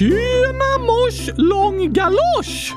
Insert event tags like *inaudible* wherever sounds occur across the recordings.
Tjena mors lång galosch!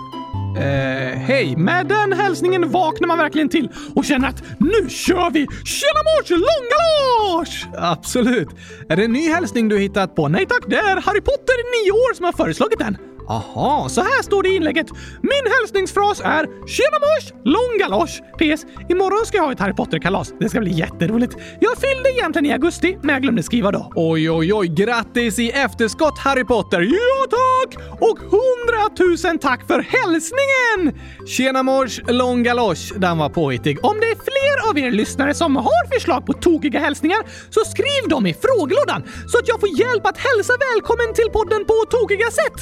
Eh, hej! Med den hälsningen vaknar man verkligen till och känner att nu kör vi! Tjena mors lång galosch! Absolut. Är det en ny hälsning du hittat på? Nej tack, det är Harry Potter, nio år, som har föreslagit den. Aha, så här står det i inlägget. Min hälsningsfras är “Tjena mors! Lång galosch!” PS. Imorgon ska jag ha ett Harry Potter-kalas. Det ska bli jätteroligt. Jag fyllde egentligen i augusti, men jag glömde skriva då. Oj, oj, oj. Grattis i efterskott Harry Potter! Ja, tack! Och hundratusen tack för hälsningen! Tjena mors! Lång galosch. Den var påhittig. Om det är fler av er lyssnare som har förslag på tokiga hälsningar så skriv dem i frågelådan så att jag får hjälp att hälsa välkommen till podden på tokiga sätt.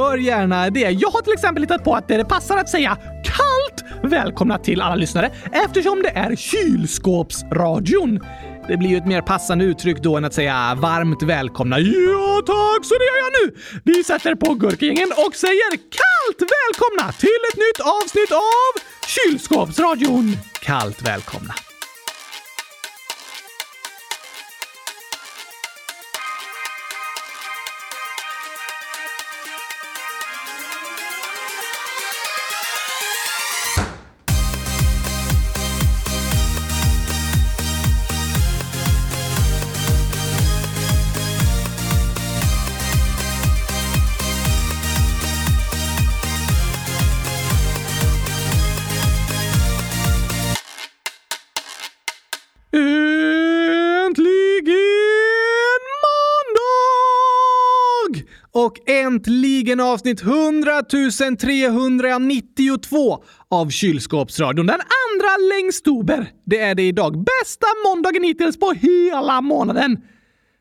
Gör gärna det. Jag har till exempel hittat på att det passar att säga kallt välkomna till alla lyssnare eftersom det är kylskåpsradion. Det blir ju ett mer passande uttryck då än att säga varmt välkomna. Ja tack, så det gör jag nu! Vi sätter på gurkagängen och säger kallt välkomna till ett nytt avsnitt av Kylskåpsradion. Kallt välkomna. Och äntligen avsnitt 100 392 av Kylskåpsradion. Den andra längst ober. Det är det idag. Bästa måndagen hittills på hela månaden.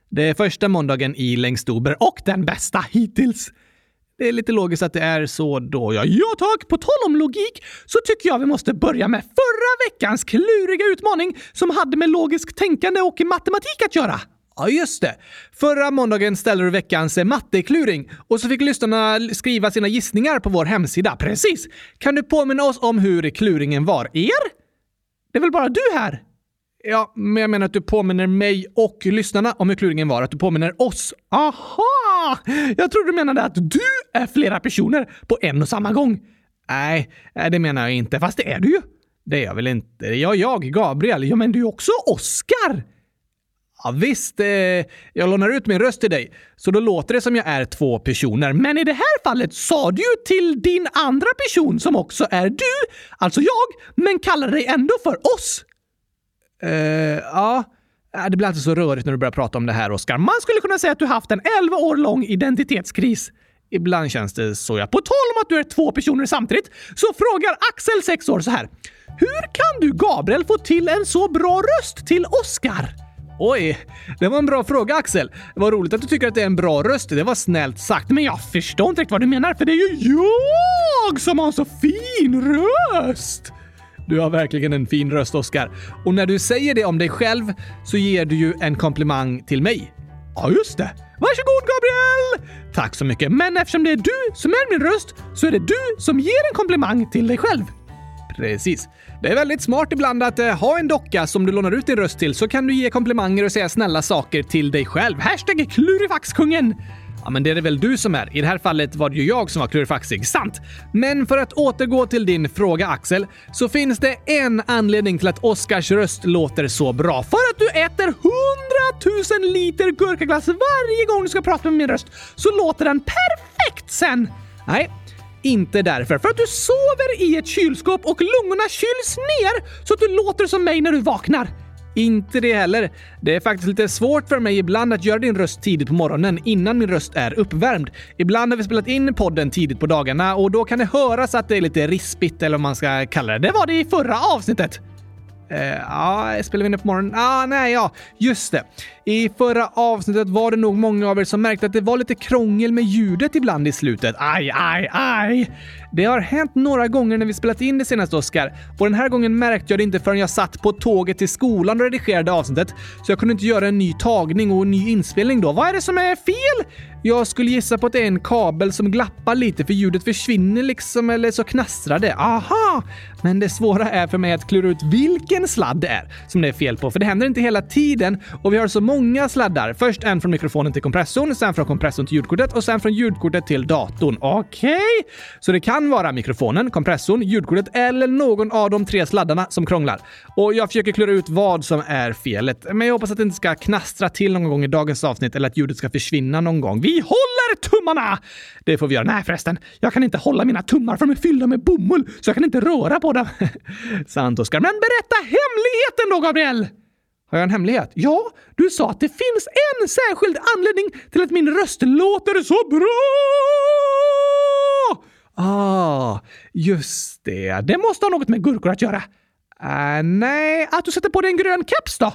Det är första måndagen i längstober och den bästa hittills. Det är lite logiskt att det är så då, ja. Ja tack! På tal om logik så tycker jag vi måste börja med förra veckans kluriga utmaning som hade med logiskt tänkande och matematik att göra. Ja, just det. Förra måndagen ställde du veckans eh, mattekluring och så fick lyssnarna skriva sina gissningar på vår hemsida. Precis! Kan du påminna oss om hur kluringen var? Er? Det är väl bara du här? Ja, men jag menar att du påminner mig och lyssnarna om hur kluringen var. Att du påminner oss. Aha! Jag trodde du menade att du är flera personer på en och samma gång. Nej, eh, det menar jag inte. Fast det är du ju. Det är jag väl inte? Ja, jag, Gabriel. Ja, men du är också Oscar. Ja, visst, eh, jag lånar ut min röst till dig, så då låter det som jag är två personer. Men i det här fallet sa du ju till din andra person som också är du, alltså jag, men kallar dig ändå för oss. Eh, ja, eh, det blir alltid så rörigt när du börjar prata om det här, Oskar. Man skulle kunna säga att du haft en 11 år lång identitetskris. Ibland känns det så, ja. På tal om att du är två personer samtidigt så frågar Axel, 6 år, så här. Hur kan du, Gabriel, få till en så bra röst till Oskar? Oj, det var en bra fråga Axel. Det var roligt att du tycker att det är en bra röst. Det var snällt sagt, men jag förstår inte riktigt vad du menar, för det är ju jag som har så fin röst! Du har verkligen en fin röst, Oskar. Och när du säger det om dig själv så ger du ju en komplimang till mig. Ja, just det. Varsågod, Gabriel! Tack så mycket. Men eftersom det är du som är min röst så är det du som ger en komplimang till dig själv. Precis. Det är väldigt smart ibland att eh, ha en docka som du lånar ut din röst till så kan du ge komplimanger och säga snälla saker till dig själv. Hashtag klurifaxkungen! Ja, men det är det väl du som är. I det här fallet var det ju jag som var klurifaxig, sant? Men för att återgå till din fråga Axel, så finns det en anledning till att Oscars röst låter så bra. För att du äter hundratusen liter gurkaglass varje gång du ska prata med min röst, så låter den perfekt sen! Nej, inte därför. För att du sover i ett kylskåp och lungorna kyls ner så att du låter som mig när du vaknar. Inte det heller. Det är faktiskt lite svårt för mig ibland att göra din röst tidigt på morgonen innan min röst är uppvärmd. Ibland har vi spelat in podden tidigt på dagarna och då kan det höras att det är lite rispigt eller vad man ska kalla det. Det var det i förra avsnittet. Uh, ja, spelar vi in det på morgonen? Ah, nej, ja, just det. I förra avsnittet var det nog många av er som märkte att det var lite krångel med ljudet ibland i slutet. Aj, aj, aj! Det har hänt några gånger när vi spelat in det senaste, Oscar. Och den här gången märkte jag det inte förrän jag satt på tåget till skolan och redigerade avsnittet. Så jag kunde inte göra en ny tagning och en ny inspelning då. Vad är det som är fel? Jag skulle gissa på att det är en kabel som glappar lite för ljudet försvinner liksom, eller så knastrar det. Aha! Men det svåra är för mig att klura ut vilken sladd det är som det är fel på, för det händer inte hela tiden och vi har så många många sladdar. Först en från mikrofonen till kompressorn, sen från kompressorn till ljudkortet och sen från ljudkortet till datorn. Okej? Okay. Så det kan vara mikrofonen, kompressorn, ljudkortet eller någon av de tre sladdarna som krånglar. Och jag försöker klura ut vad som är felet, men jag hoppas att det inte ska knastra till någon gång i dagens avsnitt eller att ljudet ska försvinna någon gång. Vi håller tummarna! Det får vi göra. Nej förresten, jag kan inte hålla mina tummar för de är fyllda med bomull, så jag kan inte röra på dem. *laughs* Sant Oskar. Men berätta hemligheten då, Gabriel! Har jag en hemlighet? Ja, du sa att det finns en särskild anledning till att min röst låter så bra! Ah, just det. Det måste ha något med gurkor att göra. Uh, nej, att du sätter på dig en grön keps då?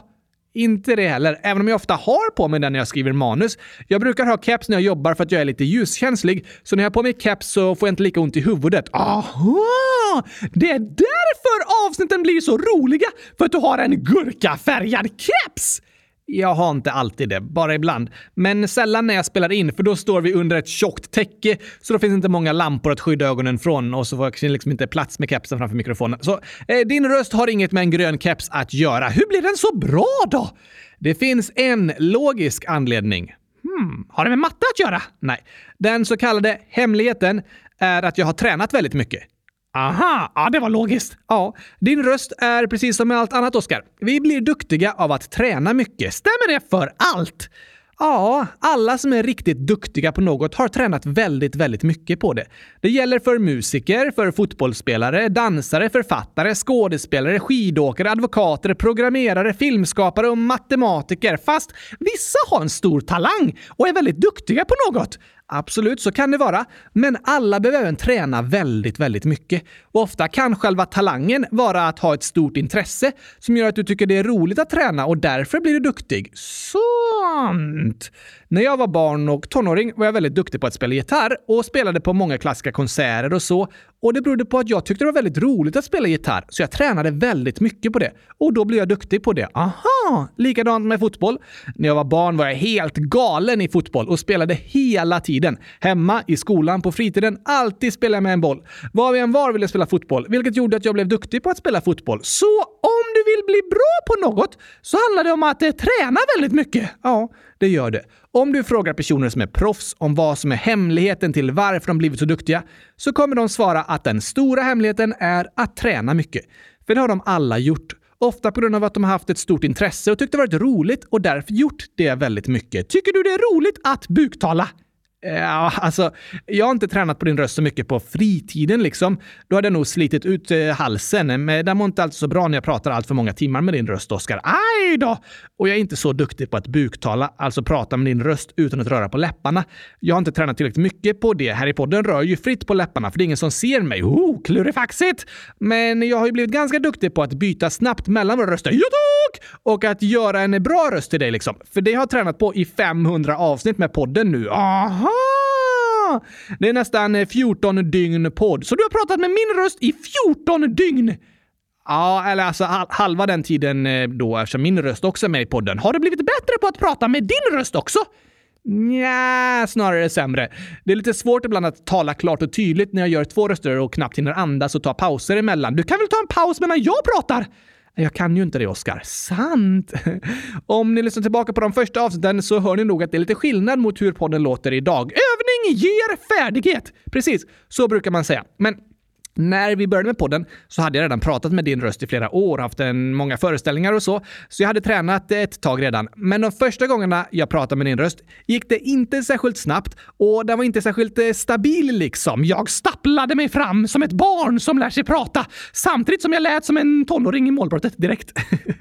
Inte det heller, även om jag ofta har på mig den när jag skriver manus. Jag brukar ha keps när jag jobbar för att jag är lite ljuskänslig, så när jag har på mig keps så får jag inte lika ont i huvudet. Aha! Det är därför avsnitten blir så roliga! För att du har en gurkafärgad keps! Jag har inte alltid det, bara ibland. Men sällan när jag spelar in, för då står vi under ett tjockt täcke, så då finns inte många lampor att skydda ögonen från och så får jag liksom inte plats med kepsen framför mikrofonen. Så eh, din röst har inget med en grön keps att göra. Hur blir den så bra då? Det finns en logisk anledning. Hmm, har det med matte att göra? Nej. Den så kallade hemligheten är att jag har tränat väldigt mycket. Aha, ja det var logiskt. Ja, din röst är precis som med allt annat, Oskar. Vi blir duktiga av att träna mycket. Stämmer det för allt? Ja, alla som är riktigt duktiga på något har tränat väldigt, väldigt mycket på det. Det gäller för musiker, för fotbollsspelare, dansare, författare, skådespelare, skidåkare, advokater, programmerare, filmskapare och matematiker. Fast vissa har en stor talang och är väldigt duktiga på något. Absolut, så kan det vara. Men alla behöver även träna väldigt, väldigt mycket. Och ofta kan själva talangen vara att ha ett stort intresse som gör att du tycker det är roligt att träna och därför blir du duktig. Sant! När jag var barn och tonåring var jag väldigt duktig på att spela gitarr och spelade på många klassiska konserter och så. Och det berodde på att jag tyckte det var väldigt roligt att spela gitarr, så jag tränade väldigt mycket på det. Och då blev jag duktig på det. Aha! Likadant med fotboll. När jag var barn var jag helt galen i fotboll och spelade hela tiden. Hemma, i skolan, på fritiden. Alltid spelade jag med en boll. Var vi än var ville jag spela fotboll, vilket gjorde att jag blev duktig på att spela fotboll. Så om du vill bli bra på något så handlar det om att eh, träna väldigt mycket. Ja, det gör det. Om du frågar personer som är proffs om vad som är hemligheten till varför de blivit så duktiga, så kommer de svara att den stora hemligheten är att träna mycket. För det har de alla gjort. Ofta på grund av att de har haft ett stort intresse och tyckt det varit roligt och därför gjort det väldigt mycket. Tycker du det är roligt att buktala? Ja, alltså, jag har inte tränat på din röst så mycket på fritiden liksom. Då hade jag nog slitit ut eh, halsen. Men den mår inte alltid så bra när jag pratar allt för många timmar med din röst, Oskar. Aj då! Och jag är inte så duktig på att buktala, alltså prata med din röst utan att röra på läpparna. Jag har inte tränat tillräckligt mycket på det. Här i podden rör ju fritt på läpparna, för det är ingen som ser mig. Oh, klurifaxigt! Men jag har ju blivit ganska duktig på att byta snabbt mellan våra röster. Ja! Och att göra en bra röst till dig liksom. För det har jag tränat på i 500 avsnitt med podden nu. Aha! Det är nästan eh, 14 dygn podd. Så du har pratat med min röst i 14 dygn! Ja, eller alltså halva den tiden eh, då eftersom min röst också är med i podden. Har du blivit bättre på att prata med din röst också? Nja, snarare sämre. Det är lite svårt ibland att tala klart och tydligt när jag gör två röster och knappt hinner andas och ta pauser emellan. Du kan väl ta en paus medan jag pratar? Jag kan ju inte det, Oskar. Sant! *laughs* Om ni lyssnar tillbaka på de första avsnitten så hör ni nog att det är lite skillnad mot hur podden låter idag. Övning ger färdighet! Precis, så brukar man säga. Men när vi började med podden så hade jag redan pratat med din röst i flera år, haft en, många föreställningar och så, så jag hade tränat ett tag redan. Men de första gångerna jag pratade med din röst gick det inte särskilt snabbt och den var inte särskilt eh, stabil liksom. Jag stapplade mig fram som ett barn som lär sig prata samtidigt som jag lät som en tonåring i målbrottet direkt.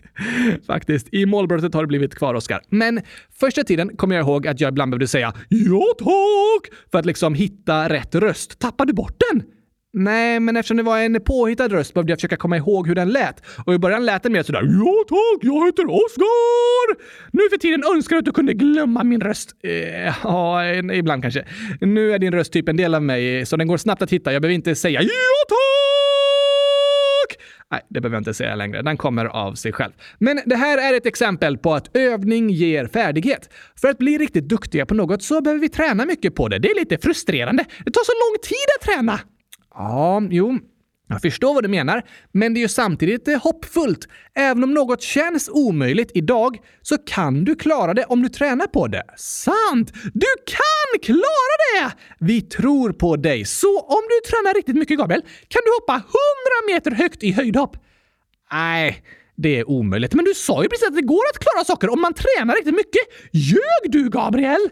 *laughs* Faktiskt, i målbrottet har det blivit kvar, Oskar. Men första tiden kommer jag ihåg att jag ibland behövde säga “Ja tack” för att liksom hitta rätt röst. Tappade du bort den? Nej, men eftersom det var en påhittad röst behövde jag försöka komma ihåg hur den lät. Och i början lät den mer sådär “Ja tack, jag heter Oskar!” Nu för tiden önskar jag att du kunde glömma min röst. Eh, ja, ibland kanske. Nu är din röst typ en del av mig, så den går snabbt att hitta. Jag behöver inte säga “Ja tack!” Nej, det behöver jag inte säga längre. Den kommer av sig själv. Men det här är ett exempel på att övning ger färdighet. För att bli riktigt duktiga på något så behöver vi träna mycket på det. Det är lite frustrerande. Det tar så lång tid att träna. Ja, jo. Jag förstår vad du menar, men det är ju samtidigt hoppfullt. Även om något känns omöjligt idag så kan du klara det om du tränar på det. Sant! Du kan klara det! Vi tror på dig. Så om du tränar riktigt mycket, Gabriel, kan du hoppa 100 meter högt i höjdhopp. Nej, det är omöjligt. Men du sa ju precis att det går att klara saker om man tränar riktigt mycket. Ljög du, Gabriel?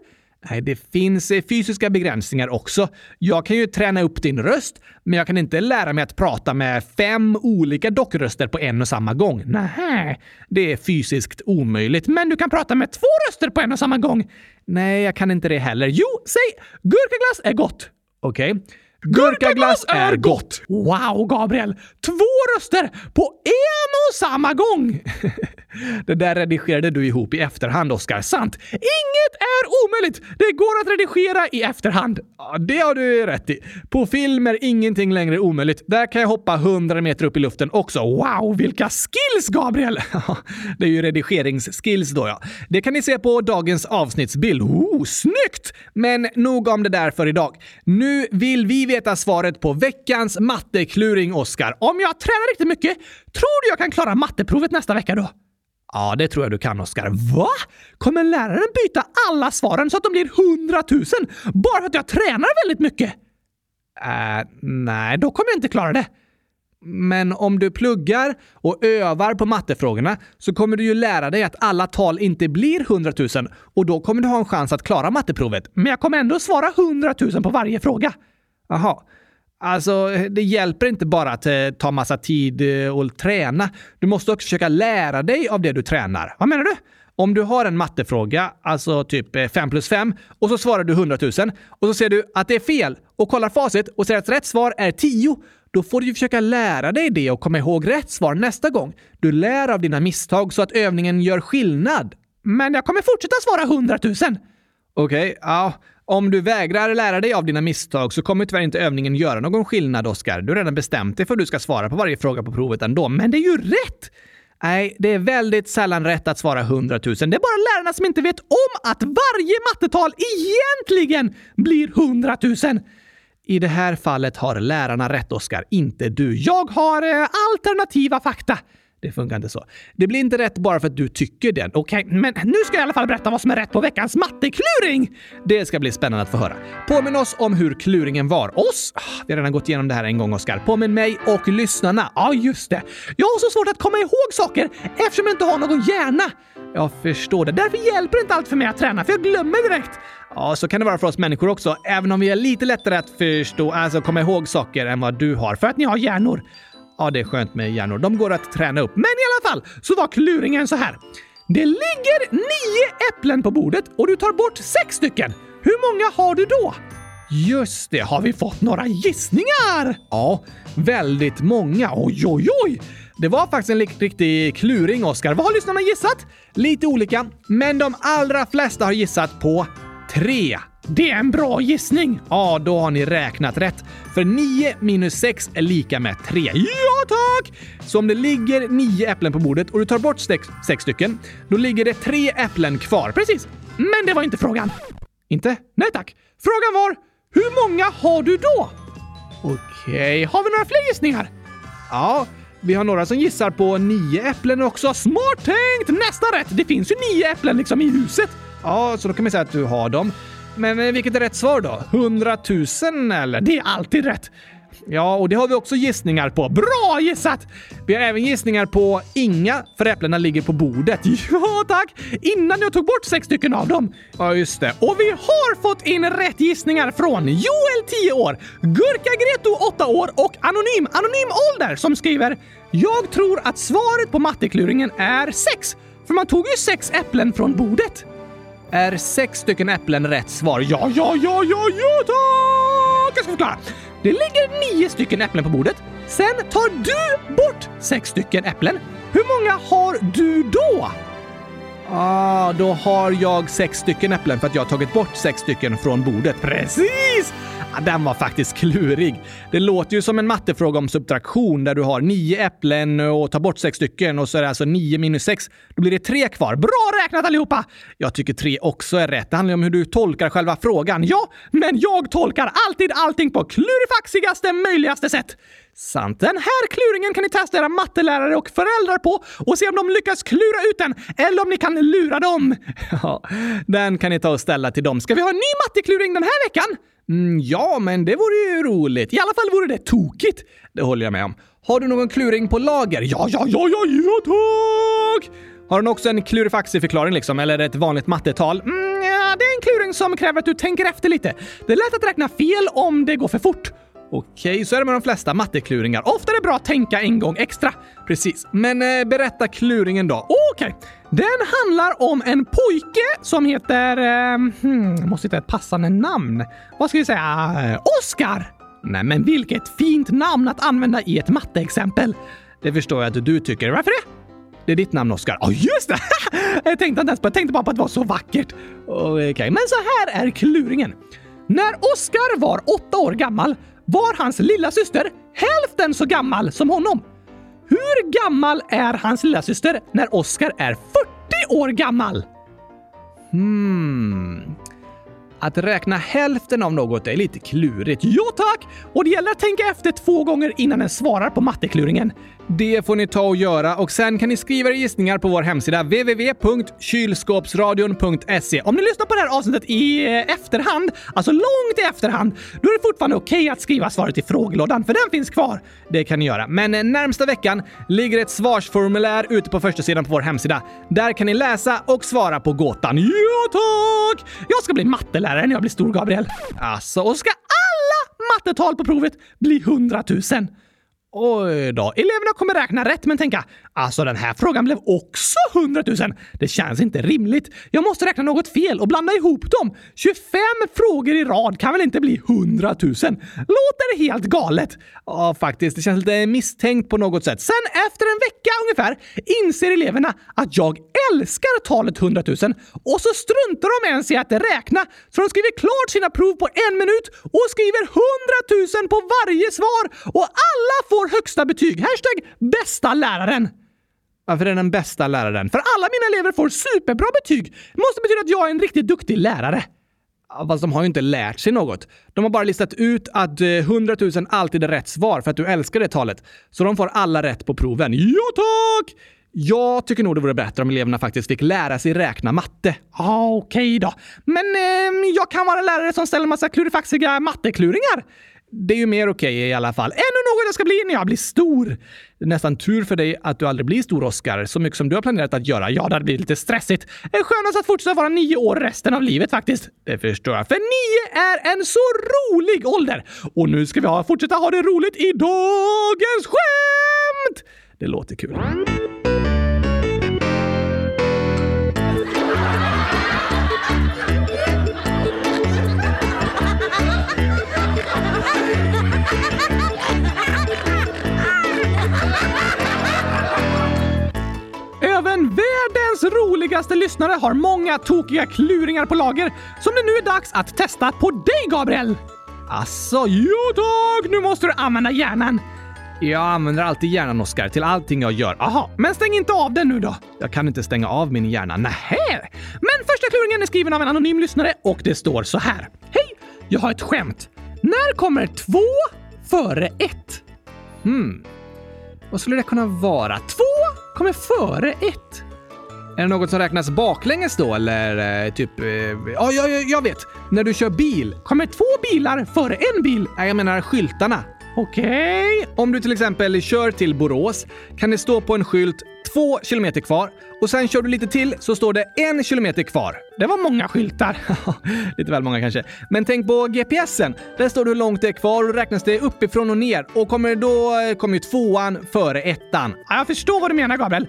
Nej, det finns eh, fysiska begränsningar också. Jag kan ju träna upp din röst, men jag kan inte lära mig att prata med fem olika dockröster på en och samma gång. Nej, det är fysiskt omöjligt. Men du kan prata med två röster på en och samma gång. Nej, jag kan inte det heller. Jo, säg gurkaglass är gott. Okej. Okay. Gurkaglass är gott! Wow, Gabriel! Två röster på en och samma gång! *laughs* Det där redigerade du ihop i efterhand, Oskar. Sant! Inget är omöjligt! Det går att redigera i efterhand. Ja, det har du rätt i. På film är ingenting längre omöjligt. Där kan jag hoppa 100 meter upp i luften också. Wow, vilka skills, Gabriel! *laughs* det är ju redigeringsskills då, ja. Det kan ni se på dagens avsnittsbild. Oh, snyggt! Men nog om det där för idag. Nu vill vi veta svaret på veckans mattekluring, Oskar. Om jag tränar riktigt mycket, tror du jag kan klara matteprovet nästa vecka då? Ja, det tror jag du kan, Oskar. Va? Kommer läraren byta alla svaren så att de blir hundratusen bara för att jag tränar väldigt mycket? Äh, nej, då kommer jag inte klara det. Men om du pluggar och övar på mattefrågorna så kommer du ju lära dig att alla tal inte blir hundratusen och då kommer du ha en chans att klara matteprovet. Men jag kommer ändå svara hundratusen på varje fråga. Jaha. Alltså, det hjälper inte bara att eh, ta massa tid eh, och träna. Du måste också försöka lära dig av det du tränar. Vad menar du? Om du har en mattefråga, alltså typ eh, 5 plus 5, och så svarar du 100 000 och så ser du att det är fel och kollar facit och ser att rätt svar är 10, då får du ju försöka lära dig det och komma ihåg rätt svar nästa gång. Du lär av dina misstag så att övningen gör skillnad. Men jag kommer fortsätta svara 100 000. Okej, okay, ja. Om du vägrar lära dig av dina misstag så kommer tyvärr inte övningen göra någon skillnad, Oskar. Du har redan bestämt dig för hur du ska svara på varje fråga på provet ändå. Men det är ju rätt! Nej, det är väldigt sällan rätt att svara 100 000. Det är bara lärarna som inte vet om att varje mattetal egentligen blir 100 000. I det här fallet har lärarna rätt, Oskar, inte du. Jag har eh, alternativa fakta. Det funkar inte så. Det blir inte rätt bara för att du tycker det. Okej, okay, men nu ska jag i alla fall berätta vad som är rätt på veckans mattekluring! Det ska bli spännande att få höra. Påminn oss om hur kluringen var. Oss? Ah, vi har redan gått igenom det här en gång, Oskar. Påminn mig och lyssnarna. Ja, just det. Jag har så svårt att komma ihåg saker eftersom jag inte har någon hjärna. Jag förstår det. Därför hjälper det inte allt för mig att träna, för jag glömmer direkt. Ja, så kan det vara för oss människor också, även om vi är lite lättare att förstå, alltså komma ihåg saker än vad du har, för att ni har hjärnor. Ja, det är skönt med hjärnor. De går att träna upp. Men i alla fall så var kluringen så här. Det ligger nio äpplen på bordet och du tar bort sex stycken. Hur många har du då? Just det, har vi fått några gissningar? Ja, väldigt många. Oj, oj, oj! Det var faktiskt en riktig kluring, Oskar. Vad har lyssnarna gissat? Lite olika, men de allra flesta har gissat på tre. Det är en bra gissning! Ja, då har ni räknat rätt. För 9 minus 6 är lika med 3. Ja, tack! Så om det ligger 9 äpplen på bordet och du tar bort 6 stycken, då ligger det 3 äpplen kvar. Precis! Men det var inte frågan. Inte? Nej tack. Frågan var, hur många har du då? Okej, okay. har vi några fler gissningar? Ja, vi har några som gissar på 9 äpplen också. Smart tänkt! Nästan rätt! Det finns ju 9 äpplen liksom i huset. Ja, så då kan man säga att du har dem. Men vilket är rätt svar då? 100 000 eller? Det är alltid rätt! Ja, och det har vi också gissningar på. Bra gissat! Vi har även gissningar på inga, för äpplena ligger på bordet. *laughs* Ja, tack! Innan jag tog bort sex stycken av dem. Ja, just det. Och vi har fått in rätt gissningar från Joel, 10 år, Gurka Greto, 8 år och Anonym, Anonym Ålder som skriver “Jag tror att svaret på mattekluringen är 6, för man tog ju sex äpplen från bordet.” Är sex stycken äpplen rätt svar? Ja, ja, ja, ja, ja tack! Jag ska förklara. Det ligger nio stycken äpplen på bordet. Sen tar du bort sex stycken äpplen. Hur många har du då? Ah, då har jag sex stycken äpplen för att jag har tagit bort sex stycken från bordet. Precis! Den var faktiskt klurig. Det låter ju som en mattefråga om subtraktion där du har nio äpplen och tar bort sex stycken och så är det alltså nio minus sex. Då blir det tre kvar. Bra räknat allihopa! Jag tycker tre också är rätt. Det handlar ju om hur du tolkar själva frågan. Ja, men jag tolkar alltid allting på klurifaxigaste möjligaste sätt. Sant. Den här kluringen kan ni testa era mattelärare och föräldrar på och se om de lyckas klura ut den eller om ni kan lura dem. *laughs* Ja, den kan ni ta och ställa till dem. Ska vi ha en ny mattekluring den här veckan? Mm, ja, men det vore ju roligt. I alla fall vore det tokigt. Det håller jag med om. Har du någon kluring på lager? Ja, ja, ja, ja, ja, tack! Har den också en klurifaxiförklaring liksom, eller ett vanligt mattetal? Mm, ja, det är en kluring som kräver att du tänker efter lite. Det är lätt att räkna fel om det går för fort. Okej, så är det med de flesta mattekluringar. Ofta är det bra att tänka en gång extra. Precis. Men eh, berätta kluringen då. Okej. Den handlar om en pojke som heter... Eh, hmm, måste hitta ett passande namn. Vad ska vi säga? Eh, Oscar! Oskar! Nej, men vilket fint namn att använda i ett matteexempel. Det förstår jag att du tycker. Varför det? Det är ditt namn, Oskar. Ja, oh, just det! *laughs* jag tänkte inte ens på Jag tänkte bara på att det var så vackert. Okej, okay. men så här är kluringen. När Oskar var åtta år gammal var hans lilla syster hälften så gammal som honom. Hur gammal är hans lilla syster när Oskar är 40 år gammal? Hmm. Att räkna hälften av något är lite klurigt. Ja tack! Och det gäller att tänka efter två gånger innan en svarar på mattekluringen. Det får ni ta och göra och sen kan ni skriva era gissningar på vår hemsida www.kylskåpsradion.se. Om ni lyssnar på det här avsnittet i eh, efterhand, alltså långt i efterhand, då är det fortfarande okej okay att skriva svaret i frågelådan, för den finns kvar. Det kan ni göra. Men eh, närmsta veckan ligger ett svarsformulär ute på första sidan på vår hemsida. Där kan ni läsa och svara på gåtan. Ja tack! Jag ska bli mattelärare lärare när jag blir stor, Gabriel. Alltså, och ska alla mattetal på provet bli hundratusen? Oj då. Eleverna kommer räkna rätt men tänka alltså den här frågan blev också 100 000. Det känns inte rimligt. Jag måste räkna något fel och blanda ihop dem. 25 frågor i rad kan väl inte bli 100 000? Låter helt galet? Ja, faktiskt. Det känns lite misstänkt på något sätt. Sen efter en vecka ungefär inser eleverna att jag älskar talet 100 000 och så struntar de ens i att räkna så de skriver klart sina prov på en minut och skriver 100 000 på varje svar och alla får får högsta betyg. Hashtag bästa läraren. Varför är den bästa läraren? För alla mina elever får superbra betyg. Det måste betyda att jag är en riktigt duktig lärare. Fast de har ju inte lärt sig något. De har bara listat ut att eh, 100 000 alltid är rätt svar för att du älskar det talet. Så de får alla rätt på proven. Ja tack! Jag tycker nog det vore bättre om eleverna faktiskt fick lära sig räkna matte. Ah, Okej okay då. Men eh, jag kan vara en lärare som ställer massa klurifaxiga mattekluringar det är ju mer okej okay i alla fall. Ännu något jag ska bli när jag blir stor! Det är nästan tur för dig att du aldrig blir stor, Oscar. Så mycket som du har planerat att göra. Ja, det hade blivit lite stressigt. Skönast att fortsätta vara nio år resten av livet faktiskt. Det förstår jag. För nio är en så rolig ålder! Och nu ska vi ha, fortsätta ha det roligt i dagens skämt! Det låter kul. Världens roligaste lyssnare har många tokiga kluringar på lager som det nu är dags att testa på dig, Gabriel! Asså, jo tack! Nu måste du använda hjärnan. Jag använder alltid hjärnan, Oskar, till allting jag gör. Aha, men stäng inte av den nu då. Jag kan inte stänga av min hjärna. Nähä! Men första kluringen är skriven av en anonym lyssnare och det står så här. Hej! Jag har ett skämt. När kommer två före ett? Hmm. Vad skulle det kunna vara? Två kommer före ett. Är det något som räknas baklänges då, eller eh, typ... Eh, ja, ja, jag vet. När du kör bil, kommer två bilar före en bil? Nej, jag menar skyltarna. Okej. Okay. Om du till exempel kör till Borås kan det stå på en skylt två kilometer kvar och sen kör du lite till så står det en kilometer kvar. Det var många skyltar. *laughs* lite väl många kanske. Men tänk på GPSen. Där står det hur långt det är kvar och räknas det uppifrån och ner och kommer då kommer ju tvåan före ettan. Jag förstår vad du menar Gabriel.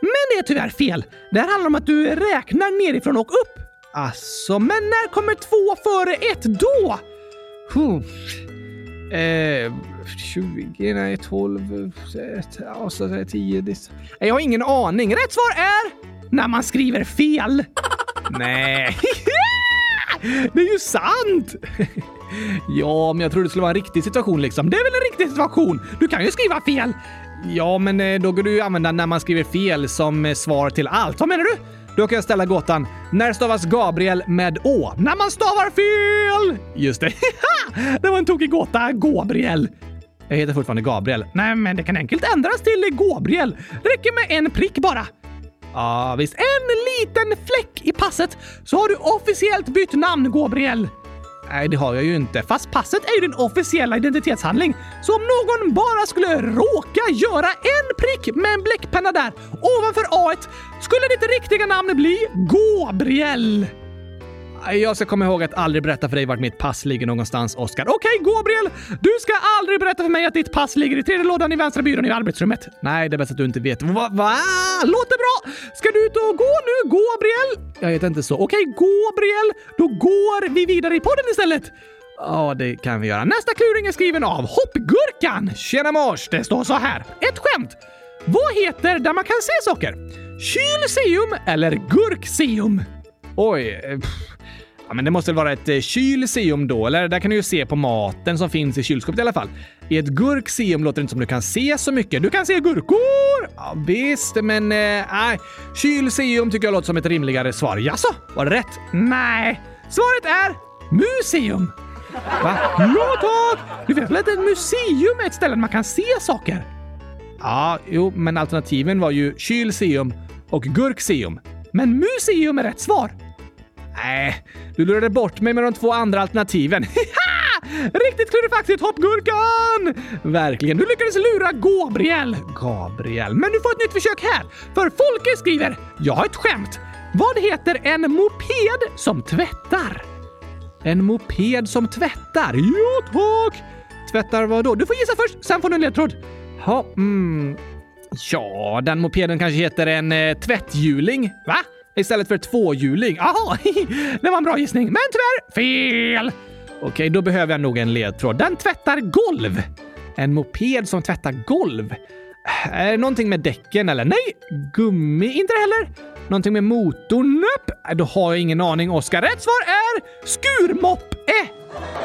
Men det är tyvärr fel. Det här handlar om att du räknar nerifrån och upp. Alltså, men när kommer två före ett då? Huh. Eh, 20, nej 12, ja, så 10. Jag har ingen aning. Rätt svar är när man skriver fel. *laughs* nej. *laughs* det är ju sant! *laughs* ja, men jag trodde det skulle vara en riktig situation liksom. Det är väl en riktig situation? Du kan ju skriva fel. Ja, men eh, då går du ju använda när man skriver fel som eh, svar till allt. Vad menar du? Då kan jag ställa gåtan. När stavas Gabriel med Å? När man stavar fel! Just det. *laughs* det var en tokig gåta. Gabriel. Jag heter fortfarande Gabriel. Nej, men det kan enkelt ändras till Gabriel. Det räcker med en prick bara. Ja, visst. En liten fläck i passet så har du officiellt bytt namn, Gabriel. Nej, det har jag ju inte. Fast passet är ju din officiella identitetshandling. Så om någon bara skulle råka göra en prick med en bläckpenna där ovanför A skulle ditt riktiga namn bli Gabriel. Jag ska komma ihåg att aldrig berätta för dig vart mitt pass ligger någonstans, Oskar. Okej, okay, Gabriel! Du ska aldrig berätta för mig att ditt pass ligger i tredje lådan i vänstra byrån i arbetsrummet. Nej, det är bäst att du inte vet. Va? va? Låter bra! Ska du ut och gå nu, Gabriel? Jag heter inte så. Okej, okay, Gabriel. Då går vi vidare i podden istället. Ja, det kan vi göra. Nästa kluring är skriven av Hoppgurkan. Tjena mors! Det står så här. Ett skämt. Vad heter där man kan se saker? Kylseum eller gurkseum? Oj. Eh, pff. Ja, men det måste väl vara ett eh, kylseum då, eller? Där kan du ju se på maten som finns i kylskåpet i alla fall. I ett gurkseum låter det inte som du kan se så mycket. Du kan se gurkor! Ja, visst, men eh, nej. Eh, kylseum tycker jag låter som ett rimligare svar. Jaså, var det rätt? Nej. Svaret är museum. Va? Ja tack! Du vet väl att ett museum är ett ställe där man kan se saker? Ja, jo, men alternativen var ju kylseum och gurkseum. Men museum är rätt svar. Nej, du lurade bort mig med de två andra alternativen. *laughs* Riktigt klurifaxigt hoppgurkan! Verkligen, du lyckades lura Gabriel. Gabriel, men du får ett nytt försök här. För Folke skriver “Jag har ett skämt. Vad heter en moped som tvättar?” En moped som tvättar? Ja, tack! Tvättar vad då? Du får gissa först, sen får du en ledtråd. Ja, mm. Ja, den mopeden kanske heter en eh, tvätthjuling. Va? Istället för tvåhjuling. Jaha, *laughs* det var en bra gissning, men tyvärr fel! Okej, då behöver jag nog en ledtråd. Den tvättar golv. En moped som tvättar golv. Är det någonting med däcken eller? Nej, gummi inte heller. Någonting med motorn? Nope. Äh, då har jag ingen aning, Oskar. Rätt svar är skurmoppe.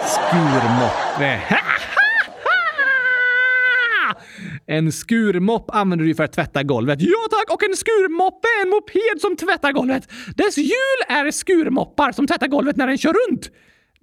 Skurmoppe. En skurmopp använder du för att tvätta golvet. Ja tack! Och en skurmoppe är en moped som tvättar golvet. Dess hjul är skurmoppar som tvättar golvet när den kör runt.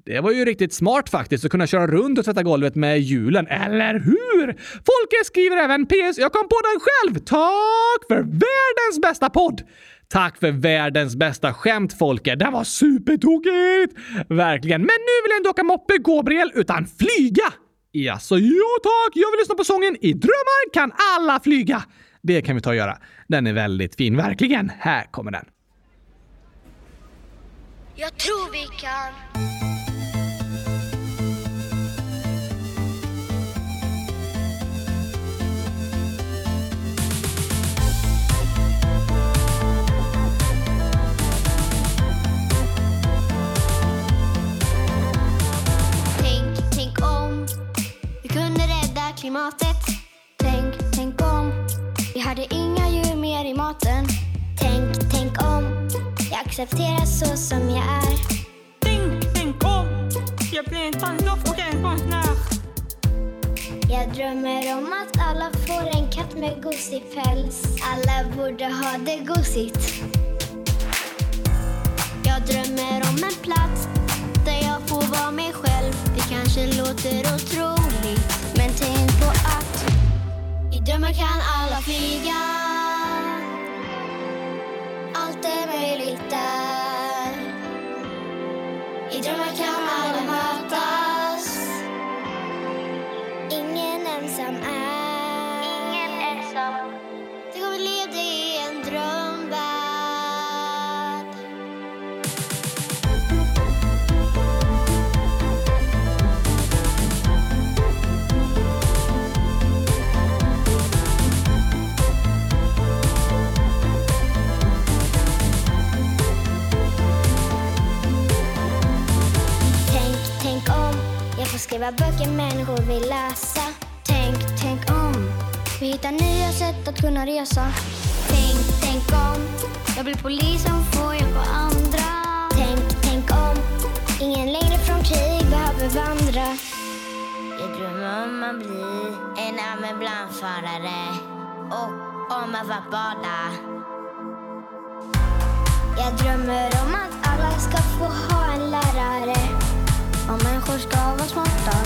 Det var ju riktigt smart faktiskt att kunna köra runt och tvätta golvet med hjulen, eller hur? Folke skriver även PS. Jag kom på den själv! Tack för världens bästa podd! Tack för världens bästa skämt Folke. Det var supertokigt! Verkligen. Men nu vill jag inte åka moppe, Gabriel, utan flyga! Jaså, jo tack! Jag vill lyssna på sången I drömmar kan alla flyga. Det kan vi ta och göra. Den är väldigt fin, verkligen. Här kommer den. Jag tror vi kan. Klimatet. Tänk, tänk om vi hade inga djur mer i maten. Tänk, tänk om jag accepterar så som jag är. Tänk, tänk om jag blir en tandlopp och en konstnär. Jag drömmer om att alla får en katt med gosig päls. Alla borde ha det gosigt. Jag drömmer om en plats där jag får vara mig själv. Det kanske låter otroligt drömmar kan alla flyga. Allt är möjligt där. I drömmar kan skriva böcker människor vill läsa. Tänk, tänk om vi hittar nya sätt att kunna resa. Tänk, tänk om jag blir polis som får hjälpa andra. Tänk, tänk om Ingen längre från krig behöver vandra. Jag drömmer om att bli en ambulansförare och om att vara bada. Jag drömmer om att alla ska få ha en lärare. skafa smáta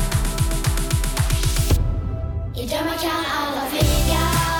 Í drömma kann alla flyga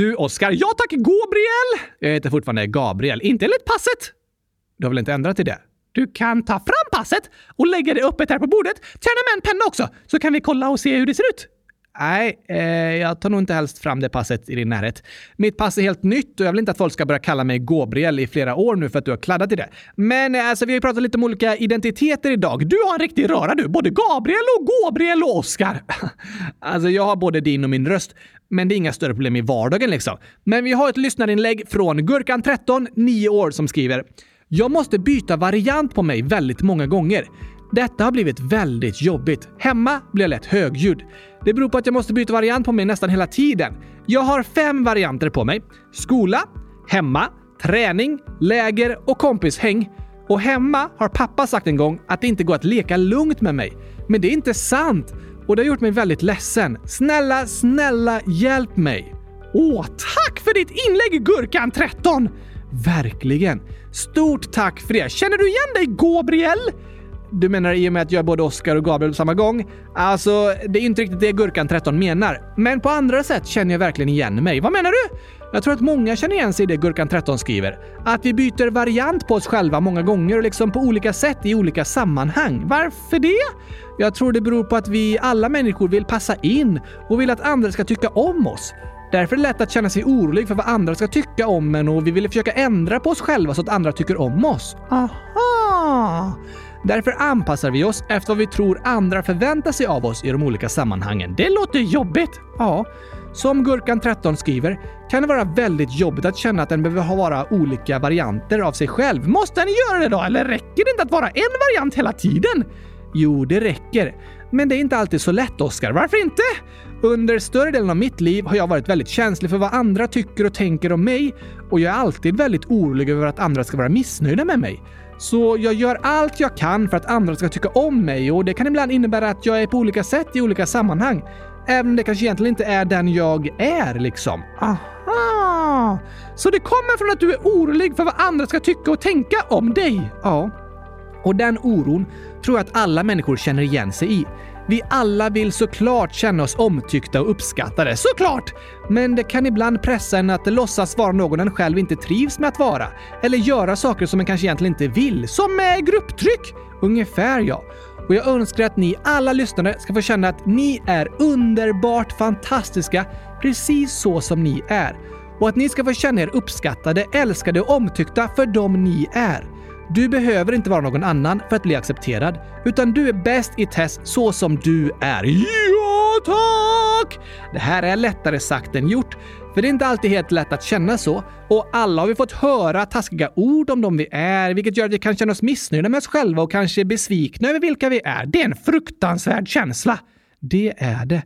Du, Oskar. Ja tack, Gabriel! Jag heter fortfarande Gabriel. Inte enligt passet. Du har väl inte ändrat till det? Du kan ta fram passet och lägga det öppet här på bordet. Tjäna med en penna också, så kan vi kolla och se hur det ser ut. Nej, eh, jag tar nog inte helst fram det passet i din närhet. Mitt pass är helt nytt och jag vill inte att folk ska börja kalla mig Gabriel i flera år nu för att du har kladdat i det. Men eh, alltså, vi har ju pratat lite om olika identiteter idag. Du har en riktig röra du. Både Gabriel och Gabriel och Oskar. *laughs* alltså, jag har både din och min röst. Men det är inga större problem i vardagen liksom. Men vi har ett lyssnarinlägg från Gurkan13, 9 år, som skriver “Jag måste byta variant på mig väldigt många gånger. Detta har blivit väldigt jobbigt. Hemma blir jag lätt högljudd. Det beror på att jag måste byta variant på mig nästan hela tiden. Jag har fem varianter på mig. Skola, hemma, träning, läger och kompishäng. Och hemma har pappa sagt en gång att det inte går att leka lugnt med mig. Men det är inte sant! Och det har gjort mig väldigt ledsen. Snälla, snälla hjälp mig! Åh, tack för ditt inlägg Gurkan13! Verkligen! Stort tack för det! Känner du igen dig Gabriel? Du menar i och med att jag är både Oscar och Gabriel på samma gång? Alltså, det är inte riktigt det Gurkan13 menar. Men på andra sätt känner jag verkligen igen mig. Vad menar du? Jag tror att många känner igen sig i det Gurkan13 skriver. Att vi byter variant på oss själva många gånger och liksom på olika sätt i olika sammanhang. Varför det? Jag tror det beror på att vi alla människor vill passa in och vill att andra ska tycka om oss. Därför är det lätt att känna sig orolig för vad andra ska tycka om en och vi vill försöka ändra på oss själva så att andra tycker om oss. Aha! Därför anpassar vi oss efter vad vi tror andra förväntar sig av oss i de olika sammanhangen. Det låter jobbigt! Ja. Som Gurkan13 skriver kan det vara väldigt jobbigt att känna att den behöver vara olika varianter av sig själv. Måste den göra det då? Eller räcker det inte att vara en variant hela tiden? Jo, det räcker. Men det är inte alltid så lätt, Oscar. Varför inte? Under större delen av mitt liv har jag varit väldigt känslig för vad andra tycker och tänker om mig och jag är alltid väldigt orolig över att andra ska vara missnöjda med mig. Så jag gör allt jag kan för att andra ska tycka om mig och det kan ibland innebära att jag är på olika sätt i olika sammanhang. Även om det kanske egentligen inte är den jag är liksom. Aha! Så det kommer från att du är orolig för vad andra ska tycka och tänka om dig? Ja. Och den oron tror jag att alla människor känner igen sig i. Vi alla vill såklart känna oss omtyckta och uppskattade, såklart! Men det kan ibland pressa en att låtsas vara någon en själv inte trivs med att vara. Eller göra saker som en kanske egentligen inte vill. Som med grupptryck! Ungefär ja. Och jag önskar att ni alla lyssnare ska få känna att ni är underbart fantastiska, precis så som ni är. Och att ni ska få känna er uppskattade, älskade och omtyckta för dem ni är. Du behöver inte vara någon annan för att bli accepterad, utan du är bäst i test så som du är. Ja, tack! Det här är lättare sagt än gjort, för det är inte alltid helt lätt att känna så. Och alla har vi fått höra taskiga ord om dem vi är, vilket gör att vi kan känna oss missnöjda med oss själva och kanske besvikna över vilka vi är. Det är en fruktansvärd känsla. Det är det.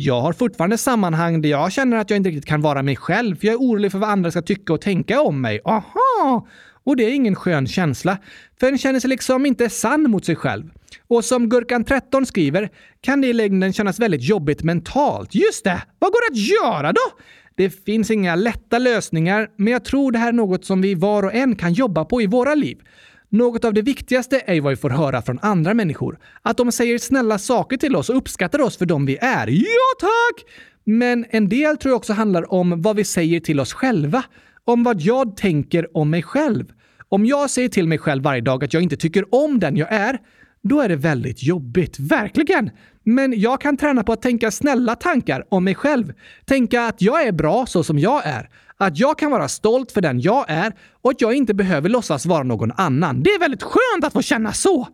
Jag har fortfarande sammanhang där jag känner att jag inte riktigt kan vara mig själv, för jag är orolig för vad andra ska tycka och tänka om mig. Aha! Och det är ingen skön känsla, för en känner sig liksom inte sann mot sig själv. Och som Gurkan13 skriver kan det i längden kännas väldigt jobbigt mentalt. Just det! Vad går det att göra då? Det finns inga lätta lösningar, men jag tror det här är något som vi var och en kan jobba på i våra liv. Något av det viktigaste är vad vi får höra från andra människor. Att de säger snälla saker till oss och uppskattar oss för de vi är. Ja, tack! Men en del tror jag också handlar om vad vi säger till oss själva. Om vad jag tänker om mig själv. Om jag säger till mig själv varje dag att jag inte tycker om den jag är, då är det väldigt jobbigt. Verkligen! Men jag kan träna på att tänka snälla tankar om mig själv. Tänka att jag är bra så som jag är. Att jag kan vara stolt för den jag är och att jag inte behöver låtsas vara någon annan. Det är väldigt skönt att få känna så!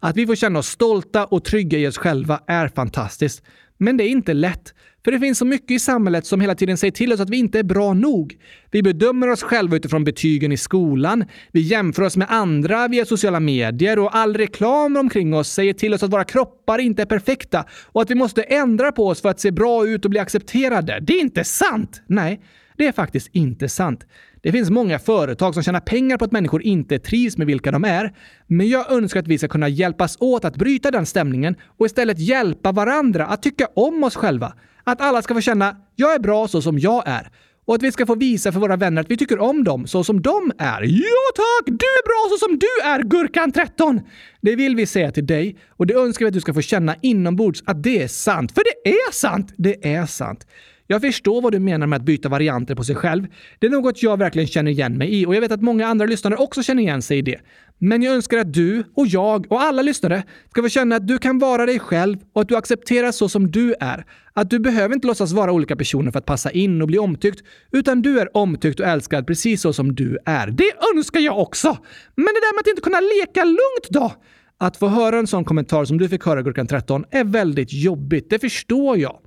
Att vi får känna oss stolta och trygga i oss själva är fantastiskt. Men det är inte lätt. För det finns så mycket i samhället som hela tiden säger till oss att vi inte är bra nog. Vi bedömer oss själva utifrån betygen i skolan. Vi jämför oss med andra via sociala medier och all reklam omkring oss säger till oss att våra kroppar inte är perfekta och att vi måste ändra på oss för att se bra ut och bli accepterade. Det är inte sant! Nej, det är faktiskt inte sant. Det finns många företag som tjänar pengar på att människor inte trivs med vilka de är. Men jag önskar att vi ska kunna hjälpas åt att bryta den stämningen och istället hjälpa varandra att tycka om oss själva. Att alla ska få känna “jag är bra så som jag är” och att vi ska få visa för våra vänner att vi tycker om dem så som de är. Ja tack! Du är bra så som du är, Gurkan13! Det vill vi säga till dig och det önskar vi att du ska få känna inombords att det är sant. För det är sant! Det är sant. Jag förstår vad du menar med att byta varianter på sig själv. Det är något jag verkligen känner igen mig i och jag vet att många andra lyssnare också känner igen sig i det. Men jag önskar att du och jag och alla lyssnare ska få känna att du kan vara dig själv och att du accepteras så som du är. Att du behöver inte låtsas vara olika personer för att passa in och bli omtyckt, utan du är omtyckt och älskad precis så som du är. Det önskar jag också! Men det där med att inte kunna leka lugnt då? Att få höra en sån kommentar som du fick höra Gurkan 13 är väldigt jobbigt, det förstår jag.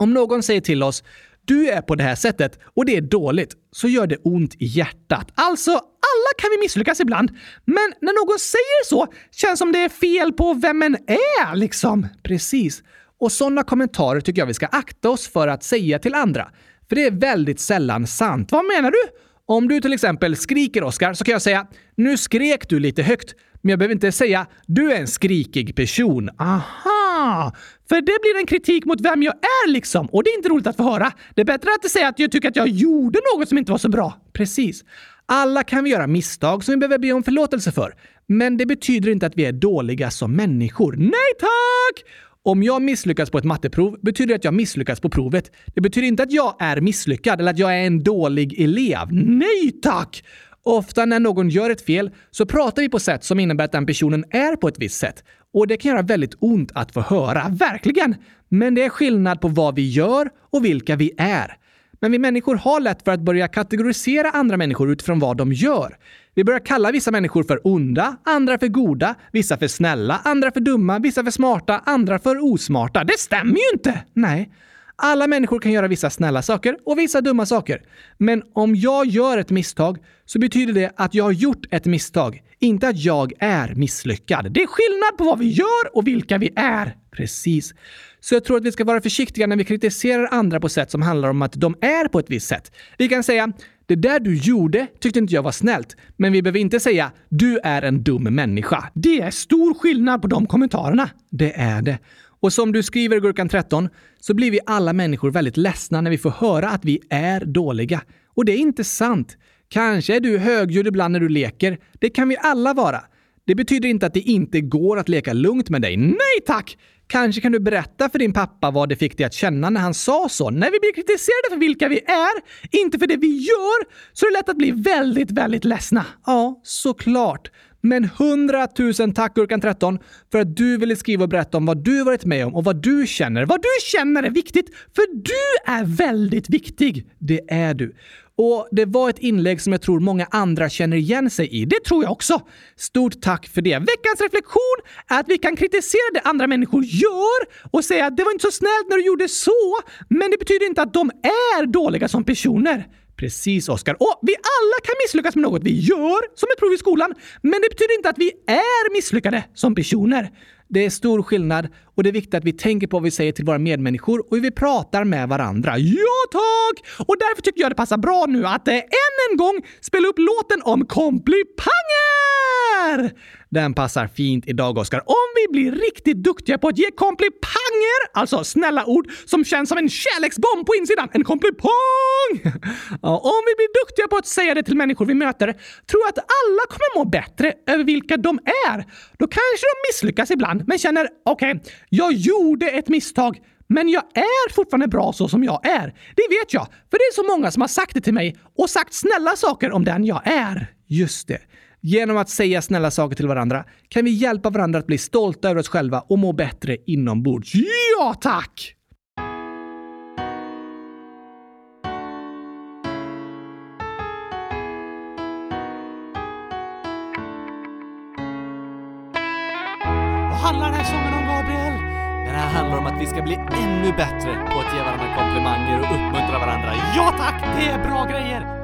Om någon säger till oss du är på det här sättet och det är dåligt, så gör det ont i hjärtat. Alltså, alla kan vi misslyckas ibland. Men när någon säger så känns som det är fel på vem en är, liksom. Precis. Och sådana kommentarer tycker jag vi ska akta oss för att säga till andra. För det är väldigt sällan sant. Vad menar du? Om du till exempel skriker Oskar så kan jag säga “Nu skrek du lite högt” men jag behöver inte säga “Du är en skrikig person”. Aha! För det blir en kritik mot vem jag är liksom. Och det är inte roligt att få höra. Det är bättre att säga att jag tycker att jag gjorde något som inte var så bra. Precis. Alla kan vi göra misstag som vi behöver be om förlåtelse för. Men det betyder inte att vi är dåliga som människor. Nej tack! Om jag misslyckas på ett matteprov betyder det att jag misslyckas på provet. Det betyder inte att jag är misslyckad eller att jag är en dålig elev. Nej tack! Ofta när någon gör ett fel så pratar vi på sätt som innebär att den personen är på ett visst sätt. Och det kan göra väldigt ont att få höra, verkligen! Men det är skillnad på vad vi gör och vilka vi är. Men vi människor har lätt för att börja kategorisera andra människor utifrån vad de gör. Vi börjar kalla vissa människor för onda, andra för goda, vissa för snälla, andra för dumma, vissa för smarta, andra för osmarta. Det stämmer ju inte! Nej. Alla människor kan göra vissa snälla saker och vissa dumma saker. Men om jag gör ett misstag så betyder det att jag har gjort ett misstag, inte att jag är misslyckad. Det är skillnad på vad vi gör och vilka vi är. Precis. Så jag tror att vi ska vara försiktiga när vi kritiserar andra på sätt som handlar om att de är på ett visst sätt. Vi kan säga “Det där du gjorde tyckte inte jag var snällt”, men vi behöver inte säga “Du är en dum människa”. Det är stor skillnad på de kommentarerna. Det är det. Och som du skriver i Gurkan 13 så blir vi alla människor väldigt ledsna när vi får höra att vi är dåliga. Och det är inte sant. Kanske är du högljudd ibland när du leker. Det kan vi alla vara. Det betyder inte att det inte går att leka lugnt med dig. Nej tack! Kanske kan du berätta för din pappa vad det fick dig att känna när han sa så. När vi blir kritiserade för vilka vi är, inte för det vi gör, så är det lätt att bli väldigt, väldigt ledsna. Ja, såklart. Men 100 000 tack Gurkan 13 för att du ville skriva och berätta om vad du varit med om och vad du känner. Vad du känner är viktigt, för du är väldigt viktig. Det är du. Och det var ett inlägg som jag tror många andra känner igen sig i. Det tror jag också. Stort tack för det. Veckans reflektion är att vi kan kritisera det andra människor gör och säga att det var inte så snällt när du gjorde så, men det betyder inte att de är dåliga som personer. Precis, Oskar. Och vi alla kan misslyckas med något vi gör, som ett prov i skolan, men det betyder inte att vi är misslyckade som personer. Det är stor skillnad och det är viktigt att vi tänker på vad vi säger till våra medmänniskor och hur vi pratar med varandra. Ja, tack! Och därför tycker jag det passar bra nu att eh, än en gång spela upp låten om komplipanger! Den passar fint idag, Oskar. Om vi blir riktigt duktiga på att ge komplipanger, alltså snälla ord som känns som en kärleksbomb på insidan, en komplipong! Om vi blir duktiga på att säga det till människor vi möter, tror jag att alla kommer må bättre över vilka de är. Då kanske de misslyckas ibland, men känner okej, okay, jag gjorde ett misstag, men jag är fortfarande bra så som jag är. Det vet jag, för det är så många som har sagt det till mig och sagt snälla saker om den jag är. Just det. Genom att säga snälla saker till varandra kan vi hjälpa varandra att bli stolta över oss själva och må bättre inombords. Ja, tack! Vad handlar den här sången om, Gabriel? Den här handlar om att vi ska bli ännu bättre på att ge varandra komplimanger och uppmuntra varandra. Ja tack, det är bra grejer!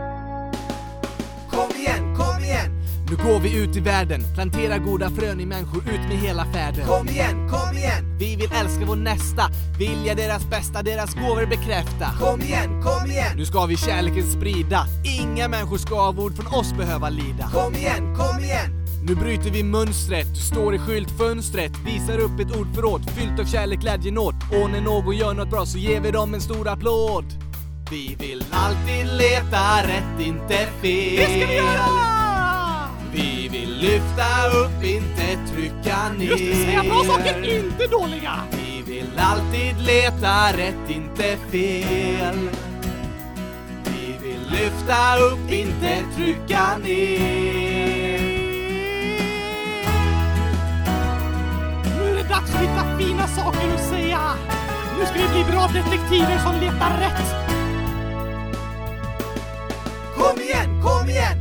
Nu går vi ut i världen, planterar goda frön i människor ut med hela färden. Kom igen, kom igen! Vi vill älska vår nästa, vilja deras bästa, deras gåvor bekräfta. Kom igen, kom igen! Nu ska vi kärleken sprida, inga människor ska av ord från oss behöva lida. Kom igen, kom igen! Nu bryter vi mönstret, står i skyltfönstret, visar upp ett ordförråd fyllt av kärlek, glädje, nåd. Och när någon gör något bra så ger vi dem en stor applåd. Vi vill alltid leta rätt, inte fel. Det ska vi göra! Vi vill lyfta upp, inte trycka ner. Just det, säga bra saker, inte dåliga! Vi vill alltid leta rätt, inte fel. Vi vill lyfta upp, inte trycka ner. Nu är det dags att hitta fina saker att säga. Nu ska vi bli bra detektiver som letar rätt. Kom igen, kom igen!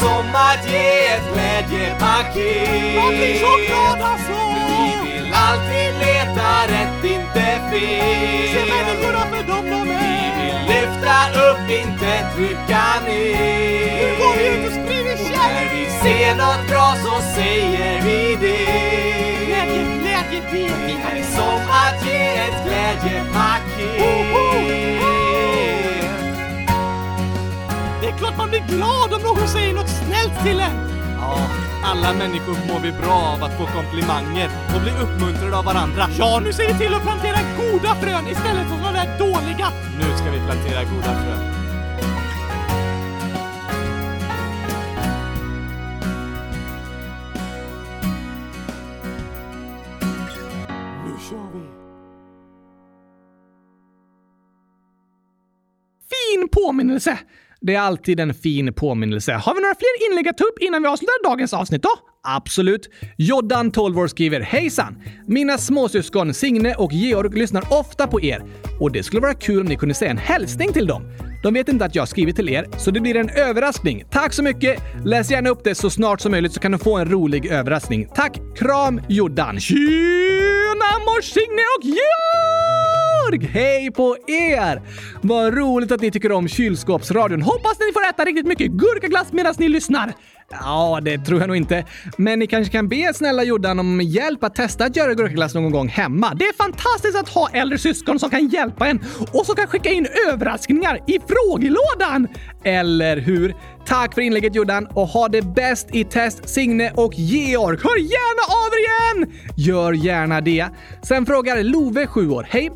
Som att ge ett glädjepaket. Jag blir så glad alltså! Vi vill alltid leta rätt, inte fel. Se människorna för dem de är. Vi vill lyfta upp, inte trycka ner. Nu går vi ut och sprider När vi ser något bra så säger vi det. Glädje, glädje, det Det är som att ge ett glädjepaket. Man blir glad om någon säger något snällt till en. Ja, alla människor mår vi bra av att få komplimanger och bli uppmuntrade av varandra. Ja, nu ser vi till att plantera goda frön istället för de där dåliga. Nu ska vi plantera goda frön. Påminnelse. Det är alltid en fin påminnelse. Har vi några fler inlägg att ta upp innan vi avslutar dagens avsnitt då? Absolut. Joddan, 12 år, skriver Hejsan! Mina småsyskon Signe och Georg lyssnar ofta på er och det skulle vara kul om ni kunde säga en hälsning till dem. De vet inte att jag skrivit till er, så det blir en överraskning. Tack så mycket! Läs gärna upp det så snart som möjligt så kan du få en rolig överraskning. Tack! Kram Joddan! Tjena mors Signe och Georg! Hej på er! Vad roligt att ni tycker om kylskåpsradion. Hoppas ni får äta riktigt mycket gurkaglass medan ni lyssnar. Ja, det tror jag nog inte. Men ni kanske kan be snälla Jordan om hjälp att testa att göra gurkaglass någon gång hemma. Det är fantastiskt att ha äldre syskon som kan hjälpa en och som kan skicka in överraskningar i frågelådan. Eller hur? Tack för inlägget Jordan och ha det bäst i test Signe och Georg. Hör gärna av er igen! Gör gärna det. Sen frågar Love, 7 år. Hej!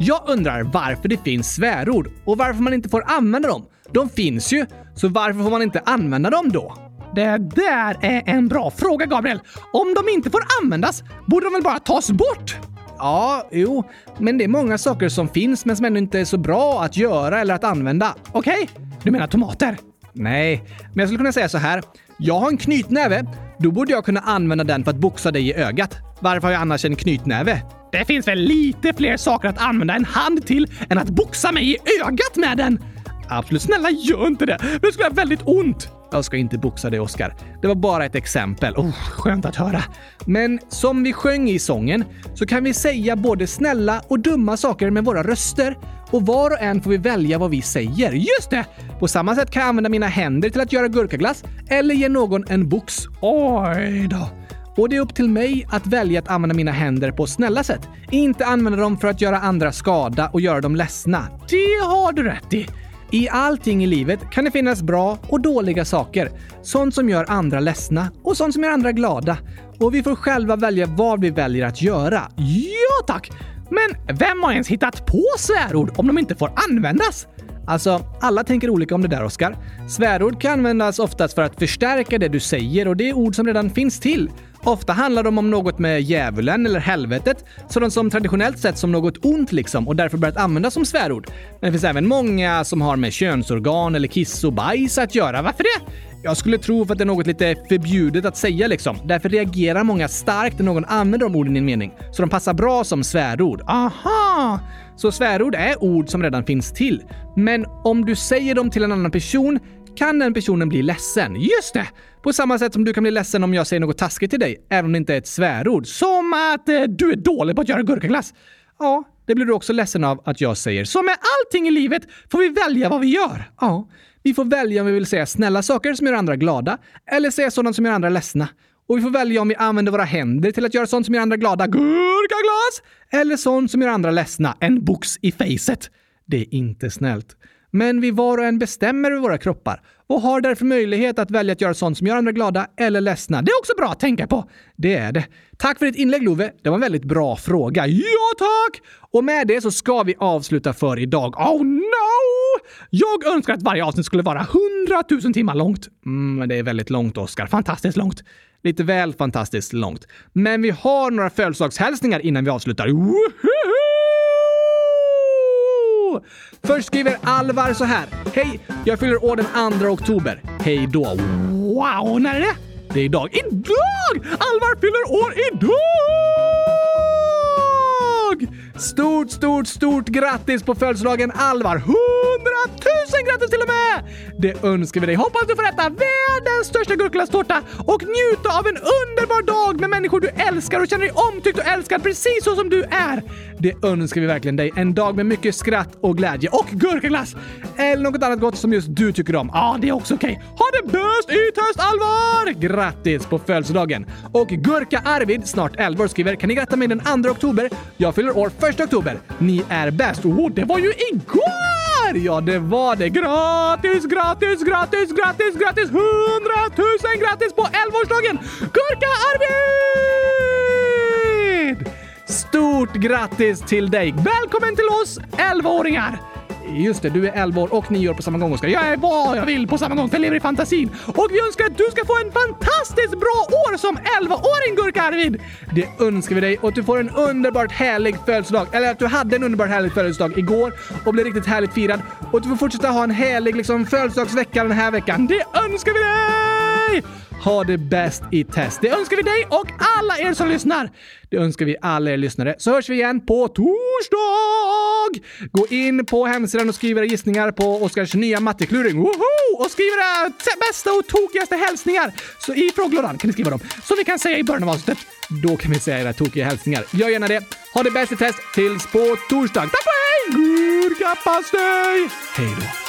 Jag undrar varför det finns svärord och varför man inte får använda dem. De finns ju, så varför får man inte använda dem då? Det där är en bra fråga, Gabriel. Om de inte får användas borde de väl bara tas bort? Ja, jo, men det är många saker som finns men som ännu inte är så bra att göra eller att använda. Okej? Okay? Du menar tomater? Nej, men jag skulle kunna säga så här. Jag har en knytnäve. Då borde jag kunna använda den för att boxa dig i ögat. Varför har jag annars en knytnäve? Det finns väl lite fler saker att använda en hand till än att boxa mig i ögat med den? Absolut, snälla gör inte det! Det skulle göra väldigt ont! Jag ska inte boxa dig, Oscar. Det var bara ett exempel. Oh, skönt att höra. Men som vi sjöng i sången så kan vi säga både snälla och dumma saker med våra röster. Och var och en får vi välja vad vi säger. Just det! På samma sätt kan jag använda mina händer till att göra gurkaglass eller ge någon en box. Oj då! Och det är upp till mig att välja att använda mina händer på snälla sätt. Inte använda dem för att göra andra skada och göra dem ledsna. Det har du rätt i. I allting i livet kan det finnas bra och dåliga saker. Sånt som gör andra ledsna och sånt som gör andra glada. Och vi får själva välja vad vi väljer att göra. Ja tack! Men vem har ens hittat på svärord om de inte får användas? Alltså, alla tänker olika om det där, Oskar. Svärord kan användas oftast för att förstärka det du säger och det är ord som redan finns till. Ofta handlar de om något med djävulen eller helvetet, sådant som traditionellt sett som något ont liksom och därför börjat användas som svärord. Men det finns även många som har med könsorgan eller kiss och bajs att göra. Varför det? Jag skulle tro för att det är något lite förbjudet att säga liksom. Därför reagerar många starkt när någon använder de orden i en mening. Så de passar bra som svärord. Aha! Så svärord är ord som redan finns till. Men om du säger dem till en annan person kan den personen bli ledsen. Just det! På samma sätt som du kan bli ledsen om jag säger något taskigt till dig, även om det inte är ett svärord. Som att eh, du är dålig på att göra gurkaglass. Ja, det blir du också ledsen av att jag säger. Så med allting i livet får vi välja vad vi gör. Ja, vi får välja om vi vill säga snälla saker som gör andra glada, eller säga sådant som gör andra ledsna. Och vi får välja om vi använder våra händer till att göra sånt som gör andra glada, gurkaglas, eller sånt som gör andra ledsna, en box i facet. Det är inte snällt. Men vi var och en bestämmer över våra kroppar och har därför möjlighet att välja att göra sånt som gör andra glada eller ledsna. Det är också bra att tänka på. Det är det. Tack för ditt inlägg Love. Det var en väldigt bra fråga. Ja, tack! Och med det så ska vi avsluta för idag. Oh no! Jag önskar att varje avsnitt skulle vara 100 000 timmar långt. Mm, det är väldigt långt, Oskar. Fantastiskt långt. Lite väl fantastiskt långt. Men vi har några födelsedagshälsningar innan vi avslutar. Woohoo! Först skriver Alvar så här. Hej! Jag fyller år den 2 oktober. Hej då. Wow, när är det? Det är idag. Idag! Alvar fyller år idag! Stort, stort, stort grattis på födelsedagen Alvar! Hundratusen grattis till och med! Det önskar vi dig. Hoppas du får äta världens största gurkaglasstårta och njuta av en underbar dag med människor du älskar och känner dig omtyckt och älskad precis så som du är. Det önskar vi verkligen dig. En dag med mycket skratt och glädje och gurkaglass! Eller något annat gott som just du tycker om. Ja, det är också okej. Okay. Ha det bäst i test Alvar! Grattis på födelsedagen! Och Gurka Arvid, snart 11 år, skriver “Kan ni gratta mig den 2 oktober? Jag fyller år 1 oktober. Ni är bäst!” Oh, det var ju igår! Ja, det var det. Gratis, gratis, gratis, gratis, gratis! 100 000 grattis på 11-årsdagen! Gurka Arvid! Stort grattis till dig! Välkommen till oss 11-åringar! Just det, du är 11 år och 9 år på samma gång, Oskar. Jag är vad jag vill på samma gång, för jag lever i fantasin. Och vi önskar att du ska få en fantastiskt bra år som 11-åring, Gurka-Arvid! Det önskar vi dig och att du får en underbart härlig födelsedag. Eller att du hade en underbart härlig födelsedag igår och blev riktigt härligt firad. Och att du får fortsätta ha en härlig liksom, födelsedagsvecka den här veckan. Det önskar vi dig! Ha det bäst i test. Det önskar vi dig och alla er som lyssnar. Det önskar vi alla er lyssnare. Så hörs vi igen på torsdag! Gå in på hemsidan och skriv era gissningar på Oskars nya mattekluring. Woho! Och skriv era bästa och tokigaste hälsningar. Så i frågelådan kan ni skriva dem. Så vi kan säga i början av avsnittet. Då kan vi säga era tokiga hälsningar. Gör gärna det. Ha det bäst i test tills på torsdag. Tack och hej! Gurkapastej! Hej då!